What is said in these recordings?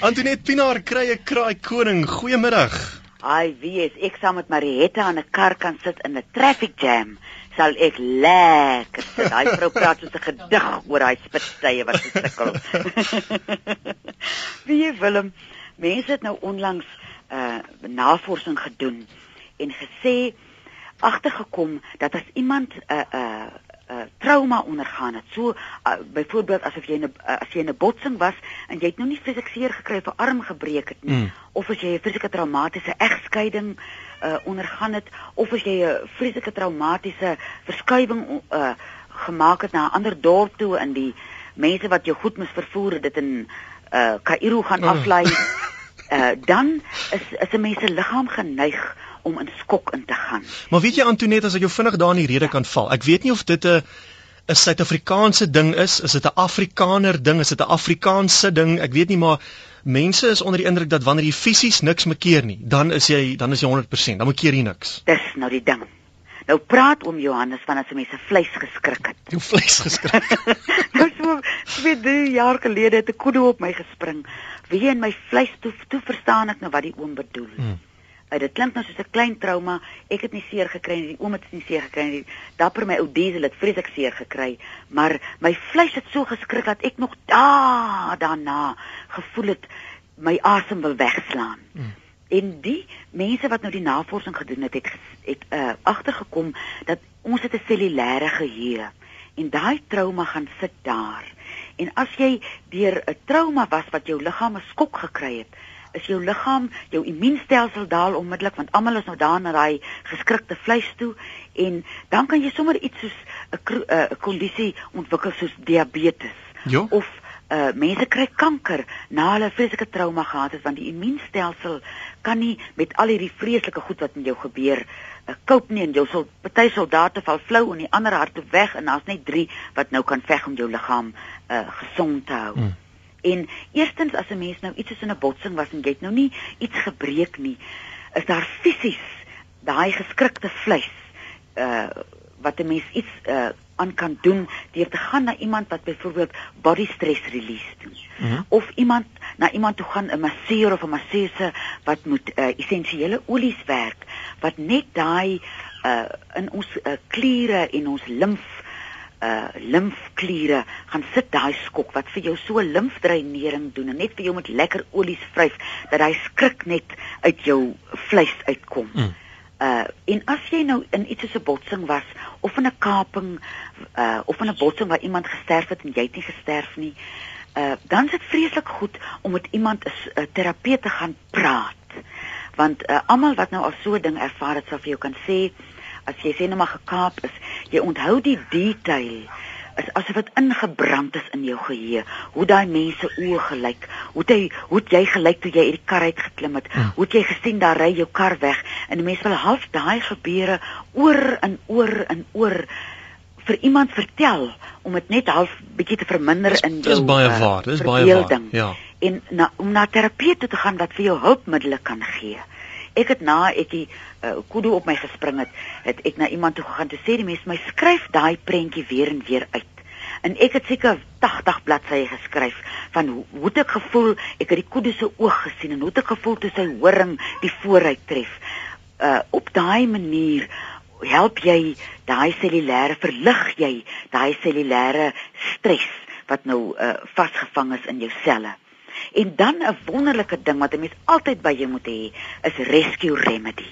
Antoinette Pinaar kry 'n kraai koning. Goeiemiddag. Ai, wie is ek saam met Marietta aan 'n kar kan sit in 'n traffic jam, sal ek lekker. Daai vrou praat soos 'n gedig oor daai spitstye wat sy sukkel. wie Willem, mense het nou onlangs uh navorsing gedoen en gesê agtergekom dat as iemand 'n uh, 'n uh, uh, trauma ondergaan het. So uh, byvoorbeeld asof jy 'n uh, as jy in 'n botsing was en jy het nou nie fisiek seer gekry of 'n arm gebreek het nie mm. of as jy 'n fisieke traumatiese egskeiding uh, ondergaan het of as jy 'n fisieke traumatiese verskywing uh, gemaak het na 'n ander dorp toe in die mense wat jou goed mis vervoer het dit in uh, Kaïro gaan mm. aflei. Uh, dan is is 'n mens se liggaam geneig om in skok in te gaan. Maar weet jy Antoinette as ek jou vinnig daar in die rede kan val. Ek weet nie of dit 'n 'n Suid-Afrikaanse ding is, is dit 'n Afrikaner ding, is dit 'n Afrikaanse ding? Ek weet nie maar mense is onder die indruk dat wanneer jy fisies niks mekeer nie, dan is jy dan is jy 100%, dan mekeer jy niks. Dis nou die ding. Nou praat oom Johannes van as mense vleis geskrik het. Jou vleis geskrik. nou so 2 jaar gelede het 'n kudu op my gespring. Wie in my vleis toe toe verstaan ek nou wat die oom bedoel. Hmm. Uh, dit klink nou soos 'n klein trauma. Ek het nie seer gekry nie. Die oom het nie seer gekry nie. Dapper my ou diesel het vreeslik seer gekry, maar my vleis het so geskrik dat ek nog da daarna gevoel het my asem wil wegslaan. Mm. En die mense wat nou die navorsing gedoen het, het het uh, agtergekom dat ons het 'n cellulêre geheue en daai trauma gaan sit daar. En as jy deur 'n trauma was wat jou liggaam 'n skok gekry het, is jou liggaam, jou immuunstelsel daal onmiddellik want almal is nou daar na daai geskrikte vleis toe en dan kan jy sommer iets soos 'n kondisie ontwikkel soos diabetes jo? of uh mense kry kanker na hulle vreeslike trauma gehad het want die immuunstelsel kan nie met al hierdie vreeslike goed wat met jou gebeur uh, cope nie en jou sal party soldate val flou en die ander harte weg en daar's net 3 wat nou kan veg om jou liggaam uh gesond te hou. Hmm. En eerstens as 'n mens nou iets is in 'n botsing was en jy het nou nie iets gebreek nie, is daar fisies daai geskrikte vleis uh wat 'n mens iets uh aan kan doen deur te gaan na iemand wat byvoorbeeld body stress release doen. Mm -hmm. Of iemand na iemand toe gaan 'n masseur of 'n masseuse wat moet uh, essensiële olies werk wat net daai uh in ons uh, kliere en ons limf uh limfkliere gaan sit daai skok wat vir jou so limfdreinering doen en net vir jou met lekker olies vryf dat hy skrik net uit jou vleis uitkom. Mm. Uh en as jy nou in iets soos 'n botsing was of in 'n kaping uh of in 'n botsing waar iemand gesterf het en jy het nie gesterf nie, uh dan is dit vreeslik goed om met iemand 'n terapeut te gaan praat. Want uh almal wat nou al so 'n ding ervaar het sal vir jou kan sê as jy sê net maar gekaap is, jy onthou die detail is asof dit ingebrand is in jou geheue. Hoe daai mense oë gelyk, hoe jy hoe jy gelyk toe jy uit die kar uit geklim het. Hmm. Hoe jy gesien daar ry jou kar weg en die mense wil half daai gebeure oor en oor en oor vir iemand vertel om dit net half bietjie te verminder dis, in jou Dis baie uh, waar, dis baie waar. Ja. En na, om na terapeute te gaan wat vir jou hulpmiddels kan gee ek het na ek die uh, kudu op my gespring het, het ek na iemand toe gegaan te sê die mense my skryf daai prentjie weer en weer uit. En ek het seker 80 bladsye geskryf van hoe, hoe ek gevoel, ek het die kudu se oog gesien en hoe ek gevoel toe sy horing die vooruit tref. Uh op daai manier help jy daai cellulêre verlig jy daai cellulêre stres wat nou uh, vasgevang is in jou selle. En dan 'n wonderlike ding wat 'n mens altyd by jou moet hê, is rescue remedy.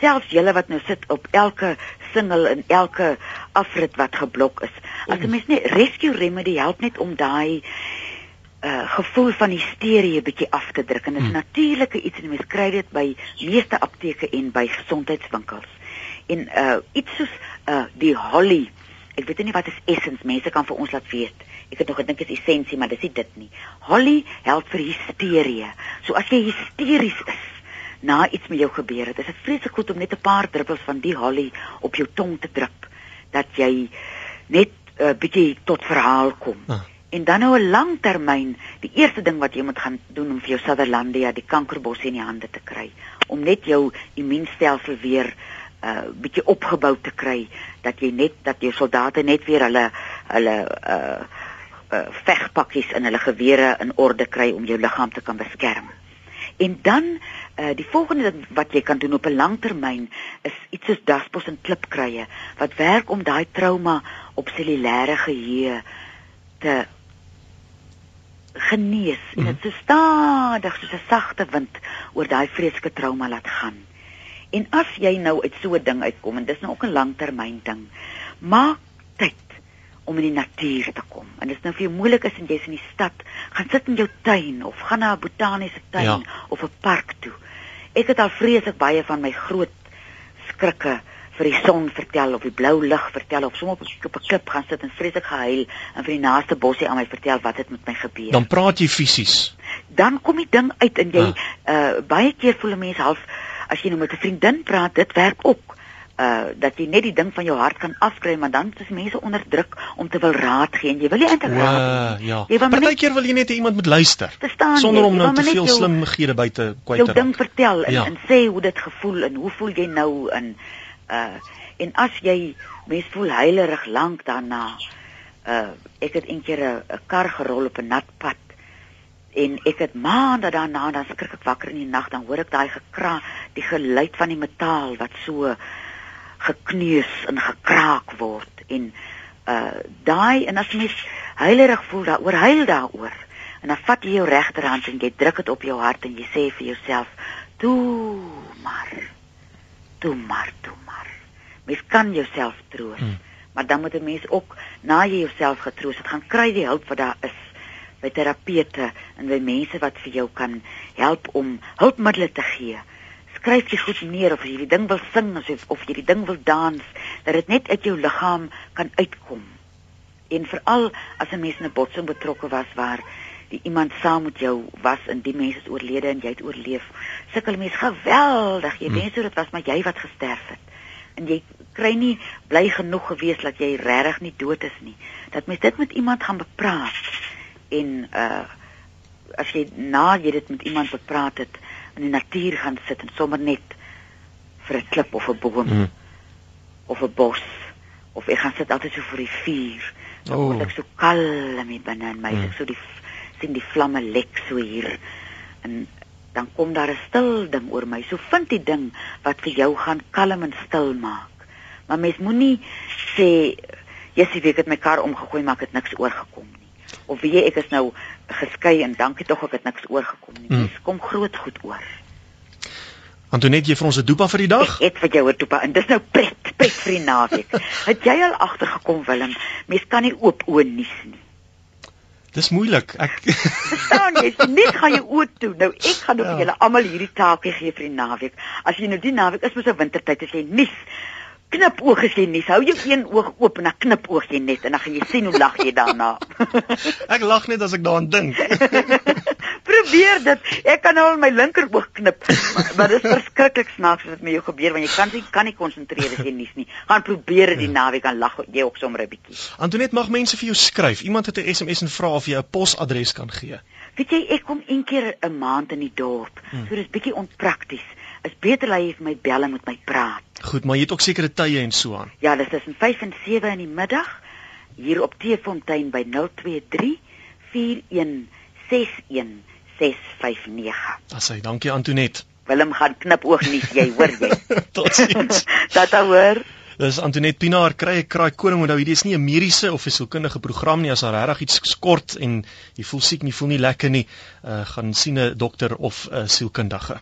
Selfs julle wat nou sit op elke single en elke afrit wat geblok is. As 'n mens net rescue remedy help net om daai uh gevoel van hysterie bietjie af te druk en dit is hmm. natuurlike iets en mense kry dit by meeste apteke en by gesondheidswinkels. En uh iets soos uh die holly Ek weet nie wat is essence mense kan vir ons laat weet. Ek het nog gedink is essensie, maar dis nie dit nie. Holly help vir hysterie. So as jy hysteries is na iets met jou gebeur het, is dit vreeslik goed om net 'n paar druppels van die holly op jou tong te drup dat jy net 'n uh, eh, bietjie tot verhaal kom. Ah. En dan nou 'n langtermyn, die eerste ding wat jy moet gaan doen om vir jou Sutherlandia, die kankerbos in die hande te kry, om net jou immuunstelsel weer uh bietjie opgebou te kry dat jy net dat jou soldate net weer hulle hulle uh uh, vegpakkies in hulle gewere in orde kry om jou liggaam te kan beskerm. En dan uh, die volgende ding wat jy kan doen op 'n langtermyn is iets soos daspos en klipkruie wat werk om daai trauma op cellulêre geheue te genees mm -hmm. en dit so stadig soos 'n sagte wind oor daai vreeslike trauma laat gaan. En as jy nou uit so 'n ding uitkom en dis nou ook 'n langtermyn ding, maak tyd om in die natuur te kom. En dit is nou vir jou moeilik as jy's in die stad, gaan sit in jou tuin of gaan na 'n botaniese tuin ja. of 'n park toe. Ek het al vreeslik baie van my groot skrikke vir die son vertel of die blou lig vertel of sommer op 'n klip gaan sit en vreeslik gehuil en vir die naaste bossie aan my vertel wat het met my gebeur. Dan praat jy fisies. Dan kom die ding uit en jy ja. uh baie keer voel 'n mens half as jy nou met 'n vriendin praat, dit werk ook uh dat jy net die ding van jou hart kan afkry maar dan is mense onder druk om te wil raad gee en jy wil nie eintlik raad nie. Ja. Partykeer wil jy net iemand moet luister verstaan, sonder om nou te veel jou, slimhede buite kwyt te raak. Jou ding vertel en, ja. en sê hoe dit gevoel en hoe voel jy nou in uh en as jy mens voel heilerig lank daarna. Uh ek het eendag 'n kar gerol op 'n nat pad en ek het maande daarna dan skrik ek wakker in die nag dan hoor ek daai gekra die geluid van die metaal wat so gekneus en gekraak word en uh daai en as mens heilerig voel daaroor huil daaroor en dan vat jy jou regterhand en jy druk dit op jou hart en jy sê vir jouself toe maar toe maar toe maar mens kan jouself troos hmm. maar dan moet 'n mens ook na jy jouself getroos het gaan kry die hulp wat daar is by terapeute en by mense wat vir jou kan help om hulpmiddels te gee skryf jy goed neer of jy die ding wil sing of of jy die ding wil dans dat dit net uit jou liggaam kan uitkom. En veral as 'n mens in 'n botsing betrokke was waar die iemand saam met jou was en die mens is oorlede en jy het oorleef. Sukkel mens geweldig. Jy wens hmm. dit was maar jy wat gesterf het. En jy kry nie bly genoeg gewees dat jy regtig nie dood is nie. Dat mens dit met iemand gaan bepraat en uh as jy na jy dit met iemand bepraat het, in die natuur gaan sit en sommer net vir 'n klip of 'n boom mm. of 'n bos of ek gaan sit altyd so vir die vuur. Dan oh. word ek so kalm hier binne in my. Mm. Ek so die sien die vlamme lek so hier en dan kom daar 'n stil ding oor my. So vind die ding wat vir jou gaan kalm en stil maak. Maar mens moenie sê Jessie, ek het my kar omgegooi maar ek het niks oorgekom nie. Of weet jy ek is nou geskei en dankie tog ek het niks oorgekom nie. Dis mm. kom groot goed oor. Antoinette, jy vir ons 'n dopa vir die dag? Ek het vir jou 'n dopa en dis nou pret, pret vir die naweek. het jy al agtergekom Willem, mens kan nie oop oë nies nie. Dis moeilik. Ek verstaan jy, net gaan jy oop toe. Nou ek gaan nou ja. vir julle almal hierdie taakie gee vir die naweek. As jy nou die naweek is mos 'n wintertyd as jy nies knip oog as jy nie. Hou jou een oog oop en dan knip oog jy net en dan gaan jy sien hoe lag jy daarna. ek lag net as ek daaraan dink. Probeer dit. Ek kan nou al my linker oog knip. Maar dit is verskriklik snaaks wat met jou gebeur want jy kan nie kan nie konsentreer as jy nie nie. Gaan probeer dit die ja. naweek aan lag jy ook sommer 'n bietjie. Antoinette mag mense vir jou skryf. Iemand het 'n SMS en vra of jy 'n posadres kan gee. Weet jy, ek kom een keer 'n maand in die dorp. Hmm. So dis bietjie onprakties is beter hy vir my bel en met my praat. Goed, maar jy het ook sekere tye en so aan. Ja, dis tussen 5 en 7 in die middag hier op Teefontein by 023 4161659. Asai, dankie Antonet. Willem gaan knip oog nie, jy hoor jy. Totsiens. Dat hoor. Dis Antonet Pinaar kry ek kraai koning onthou hierdie is nie 'n mediese of 'n sielkundige program nie as daar regtig iets skort en jy voel siek nie voel nie lekker nie uh, gaan sien 'n dokter of 'n sielkundige